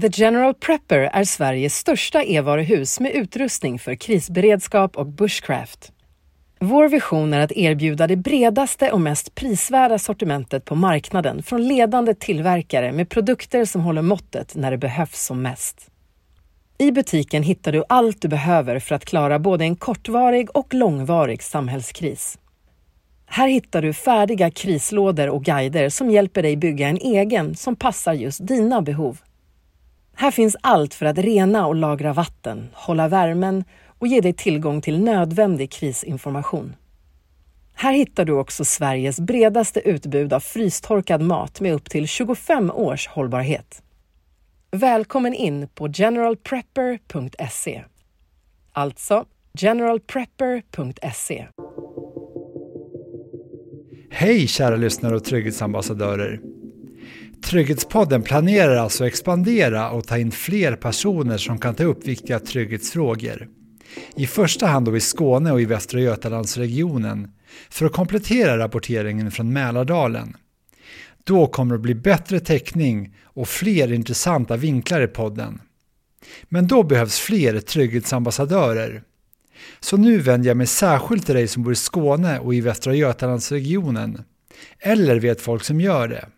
The General Prepper är Sveriges största e-varuhus med utrustning för krisberedskap och bushcraft. Vår vision är att erbjuda det bredaste och mest prisvärda sortimentet på marknaden från ledande tillverkare med produkter som håller måttet när det behövs som mest. I butiken hittar du allt du behöver för att klara både en kortvarig och långvarig samhällskris. Här hittar du färdiga krislådor och guider som hjälper dig bygga en egen som passar just dina behov. Här finns allt för att rena och lagra vatten, hålla värmen och ge dig tillgång till nödvändig krisinformation. Här hittar du också Sveriges bredaste utbud av frystorkad mat med upp till 25 års hållbarhet. Välkommen in på generalprepper.se. Alltså generalprepper.se. Hej kära lyssnare och trygghetsambassadörer! Trygghetspodden planerar alltså att expandera och ta in fler personer som kan ta upp viktiga trygghetsfrågor. I första hand då i Skåne och i Västra Götalandsregionen för att komplettera rapporteringen från Mälardalen. Då kommer det bli bättre täckning och fler intressanta vinklar i podden. Men då behövs fler trygghetsambassadörer. Så nu vänder jag mig särskilt till dig som bor i Skåne och i Västra Götalandsregionen. Eller vet folk som gör det.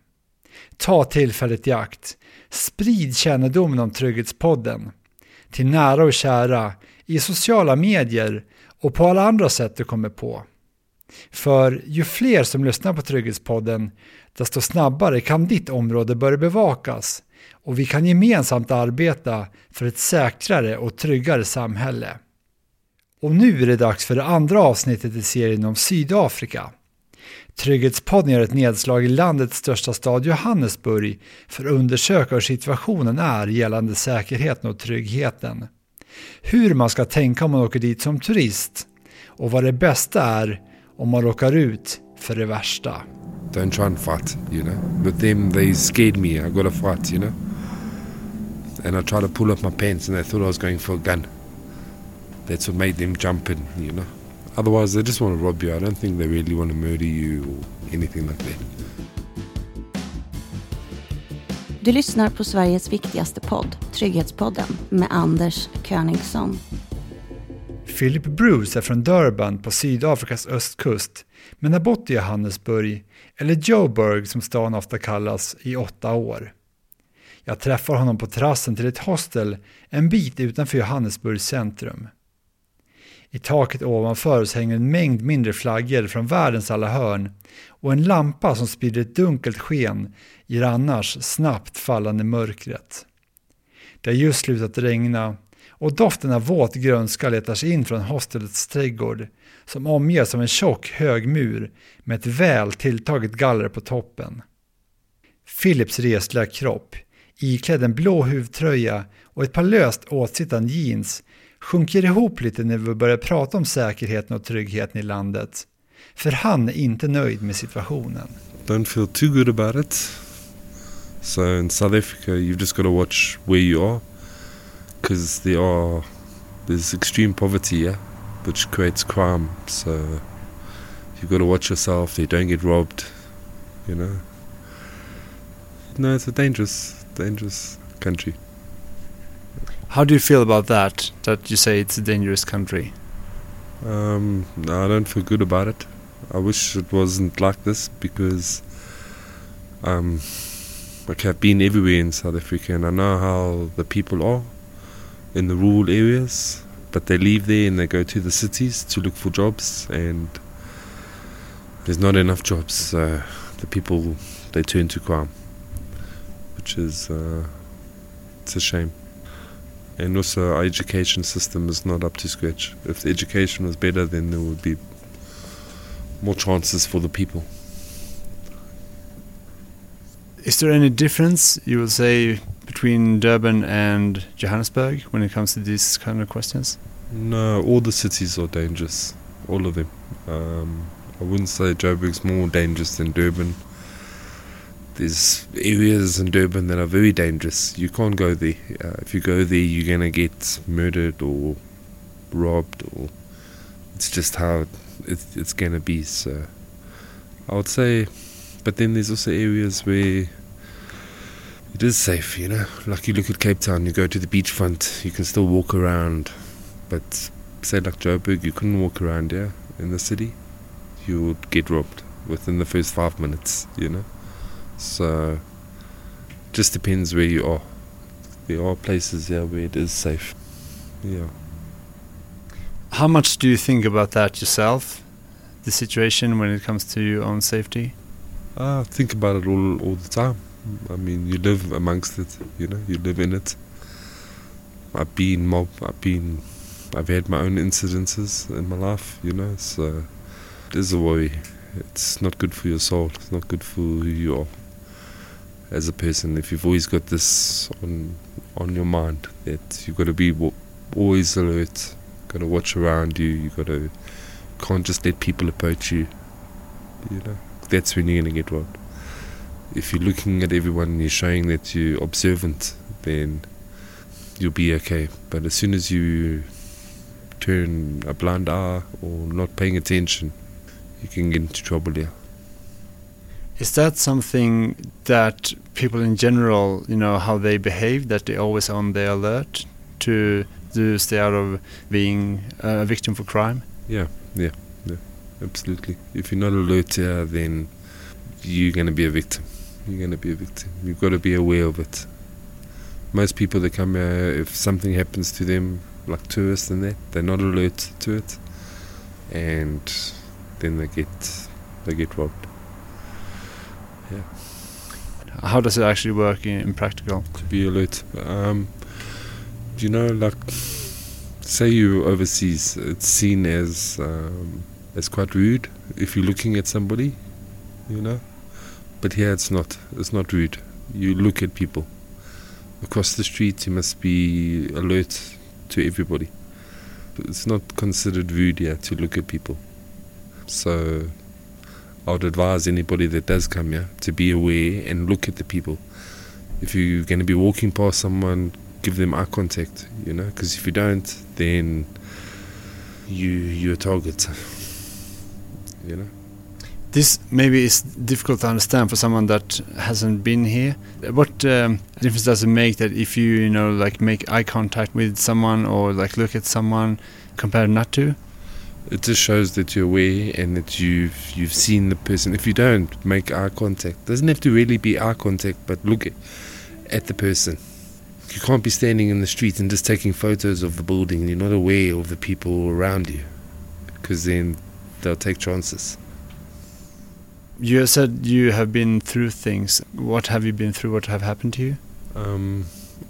Ta tillfället i akt. Sprid kännedomen om Trygghetspodden. Till nära och kära, i sociala medier och på alla andra sätt du kommer på. För ju fler som lyssnar på Trygghetspodden, desto snabbare kan ditt område börja bevakas och vi kan gemensamt arbeta för ett säkrare och tryggare samhälle. Och nu är det dags för det andra avsnittet i serien om Sydafrika. Trygghetspodden gör ett nedslag i landets största stad Johannesburg för att undersöka hur situationen är gällande säkerheten och tryggheten. Hur man ska tänka om man åker dit som turist och vad det bästa är om man råkar ut för det värsta. Don't try and fight, you know. With them, they scared me. I got a fight, you know. And I tried to pull up my pants and they thought I was going for a gun. That's what made them jump in, you know. Otherwise, they just want to rob you. I don't think they really want to murder you or anything like that. Du lyssnar på Sveriges viktigaste podd, Trygghetspodden, med Anders Königsson. Philip Bruce är från Durban på Sydafrikas östkust men har bott i Johannesburg, eller Joburg som stan ofta kallas, i åtta år. Jag träffar honom på terrassen till ett hostel en bit utanför Johannesburgs centrum. I taket ovanför oss hänger en mängd mindre flaggor från världens alla hörn och en lampa som sprider ett dunkelt sken i det annars snabbt fallande mörkret. Det har just slutat regna och doften av våt grönska letar sig in från hostelets trädgård som omges av en tjock hög mur med ett väl tilltaget galler på toppen. Philips resliga kropp, iklädd en blå huvtröja och ett par löst åtsittande jeans sjunker ihop lite när vi börjar prata om säkerheten och tryggheten i landet. För han är inte nöjd med situationen. Don't feel too good about it. So in South Africa, you've just got to watch where you are, because there are there's extreme poverty, here, which creates crime. So you've got to watch yourself. They don't get robbed, you know. No, it's a dangerous, dangerous country. How do you feel about that? That you say it's a dangerous country? Um, I don't feel good about it. I wish it wasn't like this because um, I've been everywhere in South Africa and I know how the people are in the rural areas, but they leave there and they go to the cities to look for jobs and there's not enough jobs. So the people they turn to crime, which is uh, it's a shame and also our education system is not up to scratch. If the education was better, then there would be more chances for the people. Is there any difference you will say between Durban and Johannesburg when it comes to these kind of questions? No, all the cities are dangerous, all of them. Um, I wouldn't say Joburg's more dangerous than Durban. There's areas in Durban that are very dangerous. You can't go there. Uh, if you go there, you're gonna get murdered or robbed, or it's just how it, it's gonna be. So I would say, but then there's also areas where it is safe, you know. Like you look at Cape Town, you go to the beachfront, you can still walk around, but say like Joburg, you couldn't walk around here in the city. You would get robbed within the first five minutes, you know. So just depends where you are. There are places here where it is safe. Yeah. How much do you think about that yourself? The situation when it comes to your own safety? I think about it all all the time. I mean, you live amongst it, you know, you live in it. I've been mob, I've been, I've had my own incidences in my life, you know, so it is a worry. It's not good for your soul, it's not good for who you are as a person. If you've always got this on on your mind, that you've got to be w- always alert, got to watch around you, you got to, can't just let people approach you, you know, that's when you're going to get robbed if you're looking at everyone and you're showing that you're observant, then you'll be okay. But as soon as you turn a blind eye or not paying attention, you can get into trouble here. Is that something that people in general, you know, how they behave, that they're always on the alert to, to stay out of being a victim for crime? Yeah, yeah, yeah, absolutely. If you're not alert here, then you're going to be a victim. You're going to be a victim. You've got to be aware of it. Most people that come here, if something happens to them, like tourists and that, they're not alert to it, and then they get they get robbed. Yeah. How does it actually work in, in practical? To be alert, um, you know, like say you overseas, it's seen as um, as quite rude if you're looking at somebody, you know. But here it's not. It's not rude. You look at people. Across the street, you must be alert to everybody. It's not considered rude here to look at people. So I would advise anybody that does come here to be aware and look at the people. If you're going to be walking past someone, give them eye contact, you know, because if you don't, then you you're a target, you know. This maybe is difficult to understand for someone that hasn't been here. What um, difference does it make that if you, you know, like make eye contact with someone or like look at someone compared not to? It just shows that you're aware and that you've you've seen the person. If you don't make eye contact, doesn't have to really be eye contact, but look at, at the person. You can't be standing in the street and just taking photos of the building. and You're not aware of the people around you, because then they'll take chances. You said you have been through things. What have you been through? What have happened to you? Um,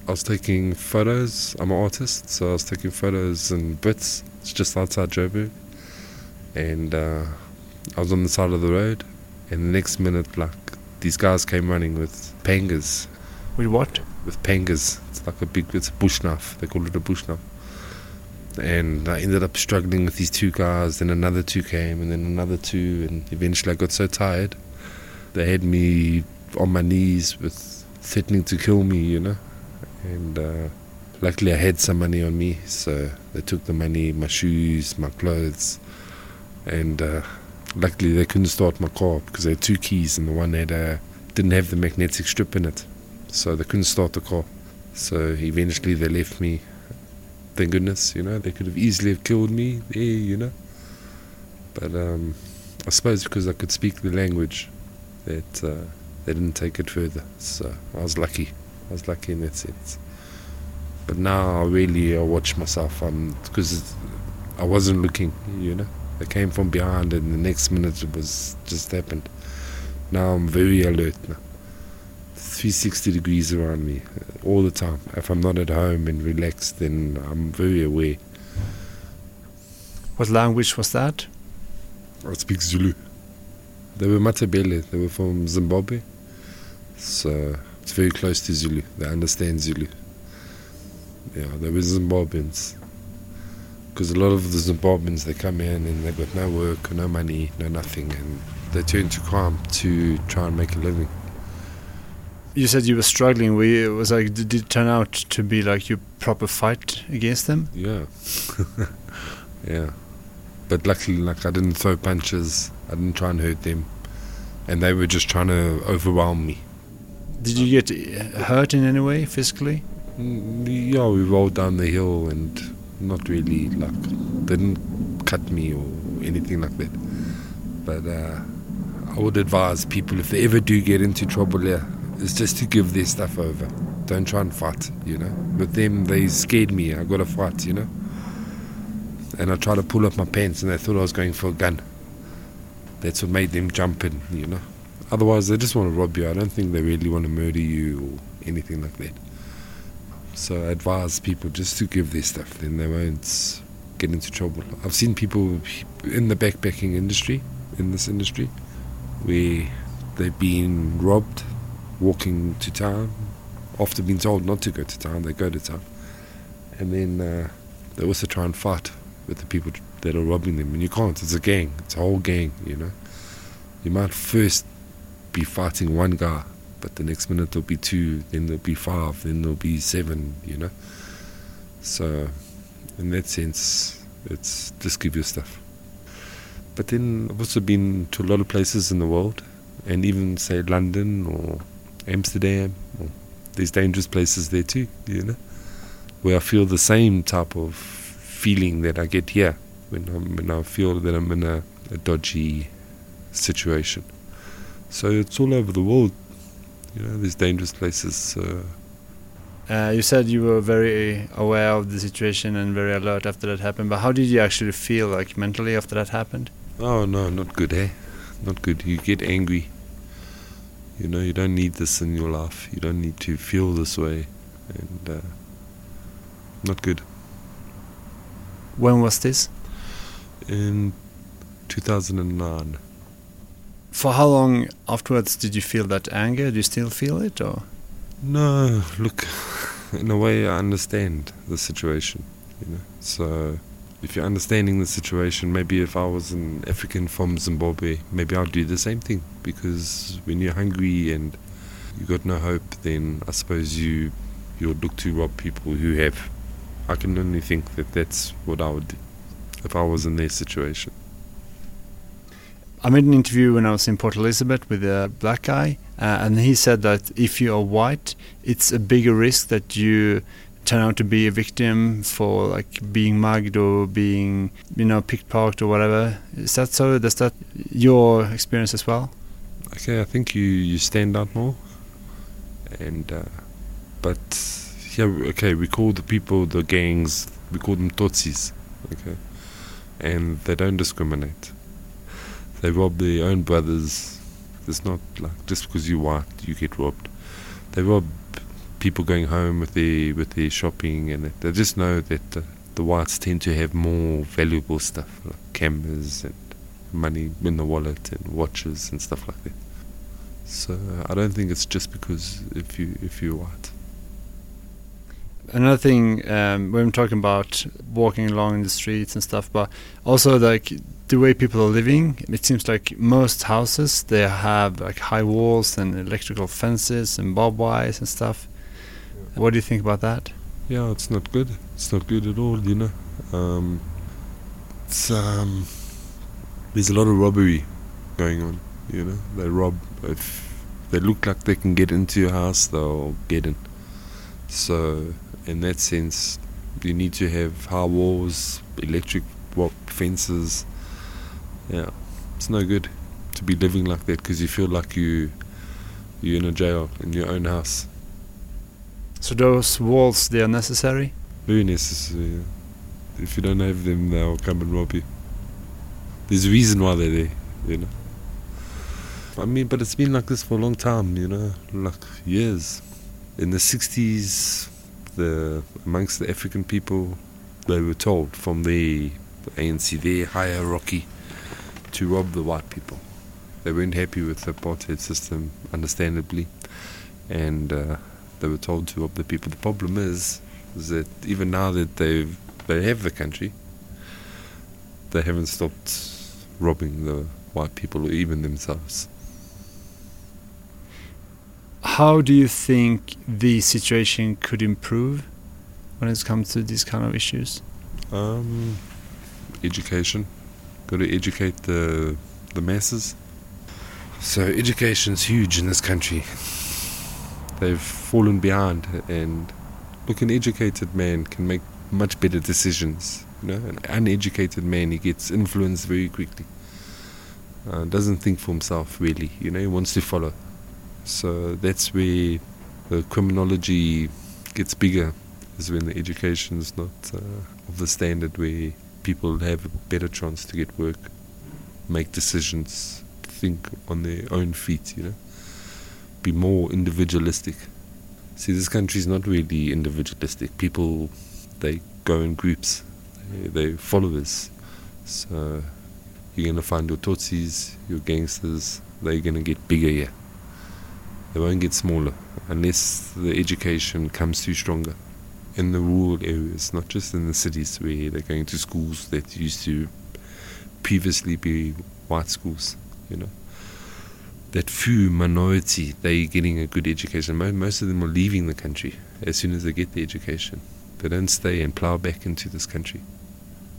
I was taking photos. I'm an artist, so I was taking photos in Brits. It's just outside Joburg, and uh, I was on the side of the road. And the next minute, like these guys came running with pangas. With what? With pangas. It's like a big. It's a bush knife. They call it a bush knife. And I ended up struggling with these two guys. Then another two came, and then another two, and eventually I got so tired. They had me on my knees with threatening to kill me, you know. And uh, luckily I had some money on me, so they took the money, my shoes, my clothes, and uh, luckily they couldn't start my car because they had two keys and the one had uh, didn't have the magnetic strip in it, so they couldn't start the car. So eventually they left me. Thank goodness, you know, they could have easily have killed me there, you know. But um, I suppose because I could speak the language, that uh, they didn't take it further. So I was lucky. I was lucky in that sense. But now I really I watch myself because I wasn't looking, you know. They came from behind, and the next minute it was just happened. Now I'm very alert now. 360 degrees around me uh, all the time. If I'm not at home and relaxed, then I'm very aware. What language was that? I speak Zulu. They were Matabele. They were from Zimbabwe. So it's very close to Zulu. They understand Zulu. Yeah, they were Zimbabweans. Because a lot of the Zimbabweans, they come in and they've got no work, no money, no nothing, and they turn to crime to try and make a living. You said you were struggling. Were you, was like did it turn out to be like your proper fight against them? Yeah. yeah. But luckily, like, I didn't throw punches, I didn't try and hurt them, and they were just trying to overwhelm me. Did you get hurt in any way physically? Mm, Yeah, we rolled down the hill and not really like didn't cut me or anything like that. But uh, I would advise people if they ever do get into trouble here, is just to give their stuff over. Don't try and fight, you know. With them, they scared me. I got to fight, you know. And I tried to pull up my pants, and they thought I was going for a gun. That's what made them jump in, you know. Otherwise, they just want to rob you. I don't think they really want to murder you or anything like that. So I advise people just to give their stuff, then they won't get into trouble. I've seen people in the backpacking industry, in this industry, where they've been robbed walking to town. After being told not to go to town, they go to town. And then uh, they also try and fight with the people that are robbing them. And you can't, it's a gang, it's a whole gang, you know. You might first be fighting one guy, but the next minute there'll be two, then there'll be five, then there'll be seven, you know. So, in that sense, it's just give your stuff. But then I've also been to a lot of places in the world, and even say London or Amsterdam, or there's dangerous places there too, you know, where I feel the same type of feeling that I get here when, I'm, when I feel that I'm in a, a dodgy situation. So it's all over the world, you know, these dangerous places. So Uh, you said you were very aware of the situation and very alert after that happened, but how did you actually feel like mentally after that happened? Oh no, not good, eh? Not good. You get angry. You know, you don't need this in your life. You don't need to feel this way, and uh, not good. When was this? In 2009, For how long afterwards did you feel that anger? Do you still feel it, or no, look, in a way, I understand the situation. You know, so if you're understanding the situation, maybe if I was an African from Zimbabwe, maybe I'd do the same thing. Because when you're hungry and you got no hope, then I suppose you you'll look to rob people who have. I can only think that that's what I would do if I was in their situation. I made an interview when I was in Port Elizabeth with a black guy, uh, and he said that if you are white, it's a bigger risk that you turn out to be a victim for like being mugged or being, you know, pickpocket or whatever. Is that so? Does that your experience as well? Okay, I think you, you stand out more, and uh, but yeah, okay, we call the people the gangs, we call them tsotsis, okay, and they don't discriminate. They rob their own brothers. It's not like just because you're white you get robbed. They rob people going home with their with their shopping, and they just know that the, the whites tend to have more valuable stuff like cameras and money in the wallet and watches and stuff like that. So I don't think it's just because if you if you're white. Another thing, um, when I'm talking about walking along in the streets and stuff, but also like the way people are living, it seems like most houses they have like high walls and electrical fences and barbed wires and stuff. What do you think about that? Yeah, it's not good. It's not good at all. You know, um, it's um, there's a lot of robbery going on. You know, they rob if they look like they can get into your house, they'll get in. So, in that sense, you need to have high walls, electric fences. Yeah, it's no good to be living like that because you feel like you you're in a jail in your own house. So those walls they are necessary. Very necessary. yeah. If you don't have them, they'll come and rob you. There's a reason why they're there, you know. I mean, but it's been like this for a long time, you know, like years. In the 60s, the amongst the African people, they were told from the ANC, their hierarchy, to rob the white people. They weren't happy with the apartheid system, understandably, and uh, they were told to rob the people. The problem is, is that even now that they they have the country, they haven't stopped robbing the white people or even themselves. How do you think the situation could improve when it comes to these kind of issues? Um, education. Got to educate the the masses. So education's huge in this country. They've fallen behind, and look, an educated man can make much better decisions. You know, an uneducated man he gets influenced very quickly. Uh, doesn't think for himself really. You know, he wants to follow. So that's where the criminology gets bigger, is when the education is not uh, of the standard where people have a better chance to get work, make decisions, think on their own feet. You know, be more individualistic. See, this country is not really individualistic. People, they go in groups, they, they followers. So you're going to find your tsotsis, your gangsters, they're going to get bigger here. They won't get smaller unless the education comes through stronger in the rural areas, not just in the cities where they're going to schools that used to previously be white schools, you know that few minority they're getting a good education. Most of them are leaving the country as soon as they get the education. They don't stay and plow back into this country.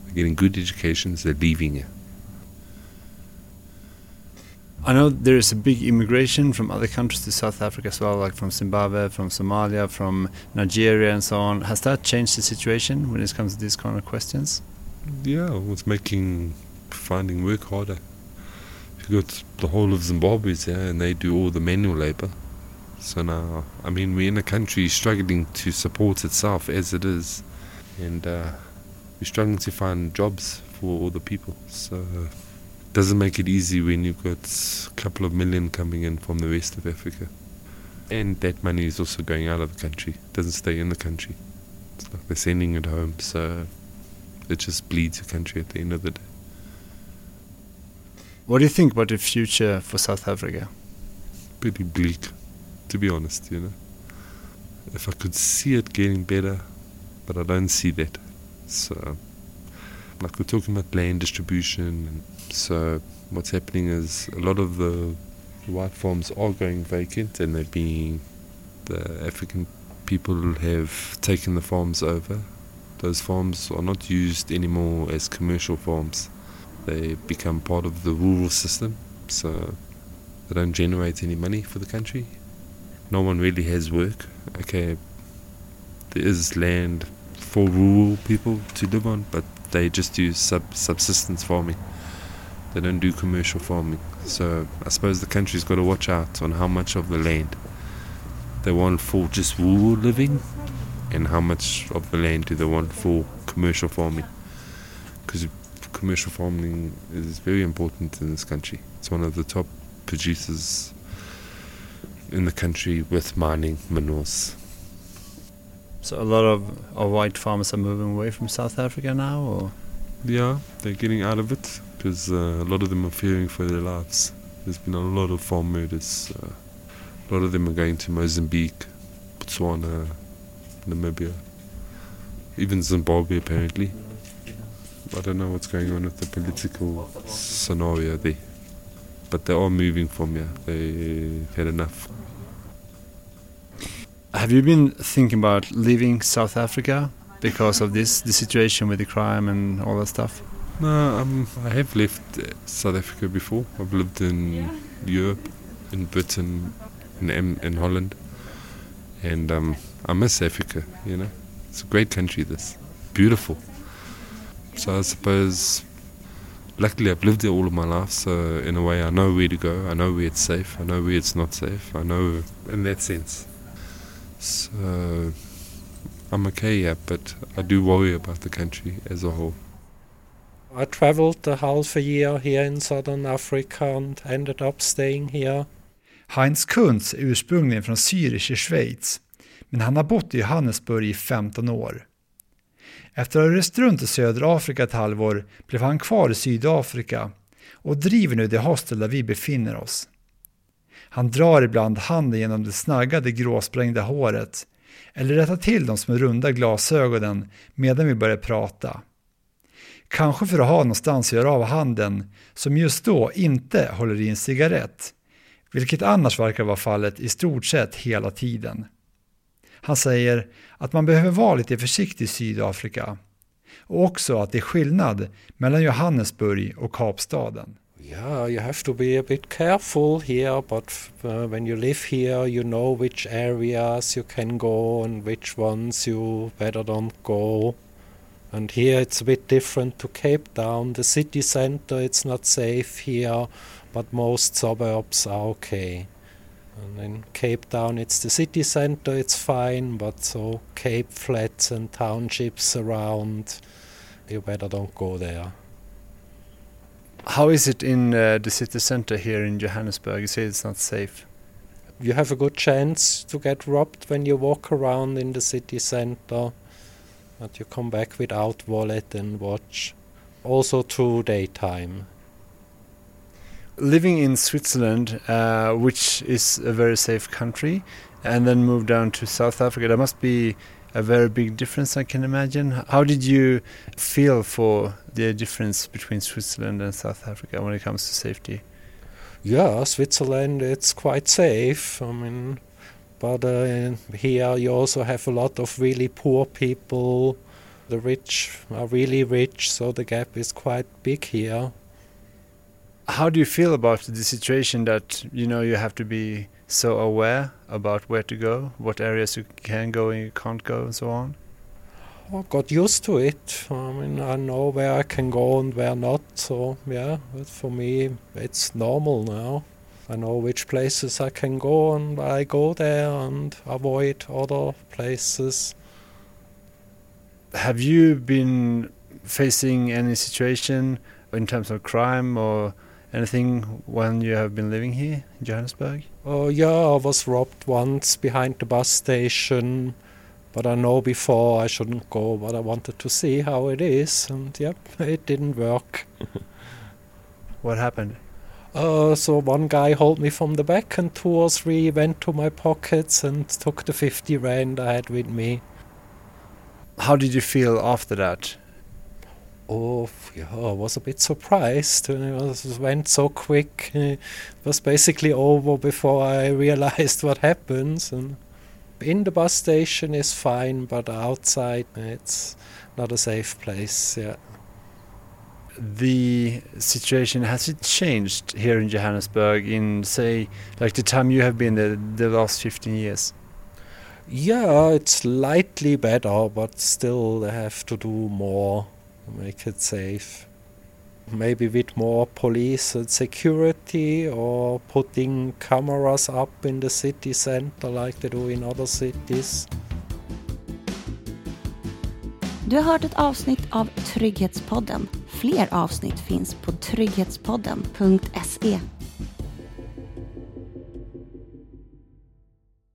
They're getting good educations. They're leaving it. I know there is a big immigration from other countries to South Africa as well, like from Zimbabwe, from Somalia, from Nigeria, and so on. Has that changed the situation when it comes to these kind of questions? Yeah, it's making finding work harder you got the whole of Zimbabwe there, and they do all the manual labor. So now, I mean, we're in a country struggling to support itself as it is, and uh, we're struggling to find jobs for all the people. So it doesn't make it easy when you've got a couple of million coming in from the rest of Africa. And that money is also going out of the country, it doesn't stay in the country. It's like they're sending it home, so it just bleeds the country at the end of the day. What do you think about the future for South Africa? Pretty bleak, to be honest, you know. If I could see it getting better, but I don't see that. So, like we're talking about land distribution, and so uh, what's happening is a lot of the white farms are going vacant and they're being, the African people have taken the farms over. Those farms are not used anymore as commercial farms they become part of the rural system, so they don't generate any money for the country. No one really has work. Okay, there is land for rural people to live on, but they just do sub- subsistence farming. They don't do commercial farming. So I suppose the country's got to watch out on how much of the land they want for just rural living and how much of the land do they want for commercial farming. Because commercial farming is very important in this country. It's one of the top producers in the country with mining minerals. So a lot of, of white farmers are moving away from South Africa now, or yeah, they're getting out of it because uh, a lot of them are fearing for their lives. There's been a lot of farm murders. Uh, a lot of them are going to Mozambique, Botswana, Namibia, even Zimbabwe apparently. I don't know what's going on with the political scenario there. But they are moving from here. They've had enough. Have you been thinking about leaving South Africa because of this, the situation with the crime and all that stuff? No, um, I have left uh, South Africa before. I've lived in Europe, in Britain, in, in Holland, and um, I miss Africa. You know, it's a great country. This beautiful. So I suppose, luckily, I've lived there all of my life. So in a way, I know where to go. I know where it's safe. I know where it's not safe. I know in that sense. So I'm okay, yeah, but I do worry about the country as a whole. I traveled a half a year here in southern Africa and ended up staying here. Heinz Kunz är ursprungligen från Zürich i Schweiz, men han har bott i Johannesburg i 15 år. Efter att ha rest runt i södra Afrika ett halvår blev han kvar i Sydafrika och driver nu det hostel där vi befinner oss. Han drar ibland handen genom det snaggade gråsprängda håret eller rättar till de små runda glasögonen medan vi börjar prata. Kanske för att ha någonstans att göra av handen som just då inte håller i en cigarett, vilket annars verkar vara fallet i stort sett hela tiden. Han säger att man behöver vara lite försiktig i Sydafrika och också att det är skillnad mellan Johannesburg och Kapstaden. Yeah, you have to be a bit careful here, but uh, when you live here, you know which areas you can go and which ones you better don't go. And here it's a bit different to Cape Town. The city center, it's not safe here, but most suburbs are okay. And in Cape Town, it's the city center, it's fine, but so Cape Flats and townships around, you better don't go there. How is it in uh, the city center here in Johannesburg? You say it's not safe. You have a good chance to get robbed when you walk around in the city center, but you come back without wallet and watch. Also through daytime. Living in Switzerland, uh, which is a very safe country, and then move down to South Africa, there must be a very big difference, I can imagine. How did you feel for the difference between Switzerland and South Africa when it comes to safety? Yeah, Switzerland, it's quite safe. I mean, but uh, here you also have a lot of really poor people. The rich are really rich, so the gap is quite big here. How do you feel about the situation that you know you have to be so aware about where to go, what areas you can go and you can't go, and so on? I got used to it. I mean, I know where I can go and where not. So yeah, but for me, it's normal now. I know which places I can go, and I go there and avoid other places. Have you been facing any situation in terms of crime or anything when you have been living here in Johannesburg? Oh, yeah, I was robbed once behind the bus station, but I know before I shouldn't go, but I wanted to see how it is, and yep, it didn't work. what happened? Uh, so one guy held me from the back, and two or three went to my pockets and took the 50 rand I had with me. How did you feel after that? oh, yeah, I was a bit surprised. It went so quick. It was basically over before I realized what happens. And in the bus station is fine, but outside it's not a safe place. Yeah. The situation has it changed here in Johannesburg in say like the time you have been there the last 15 years? Yeah, it's slightly better, but still they have to do more make it safe. Maybe with more police and security or putting cameras up in the city center like they do in other cities. Du har hört ett avsnitt av Trygghetspodden. Fler avsnitt finns på trygghetspodden.se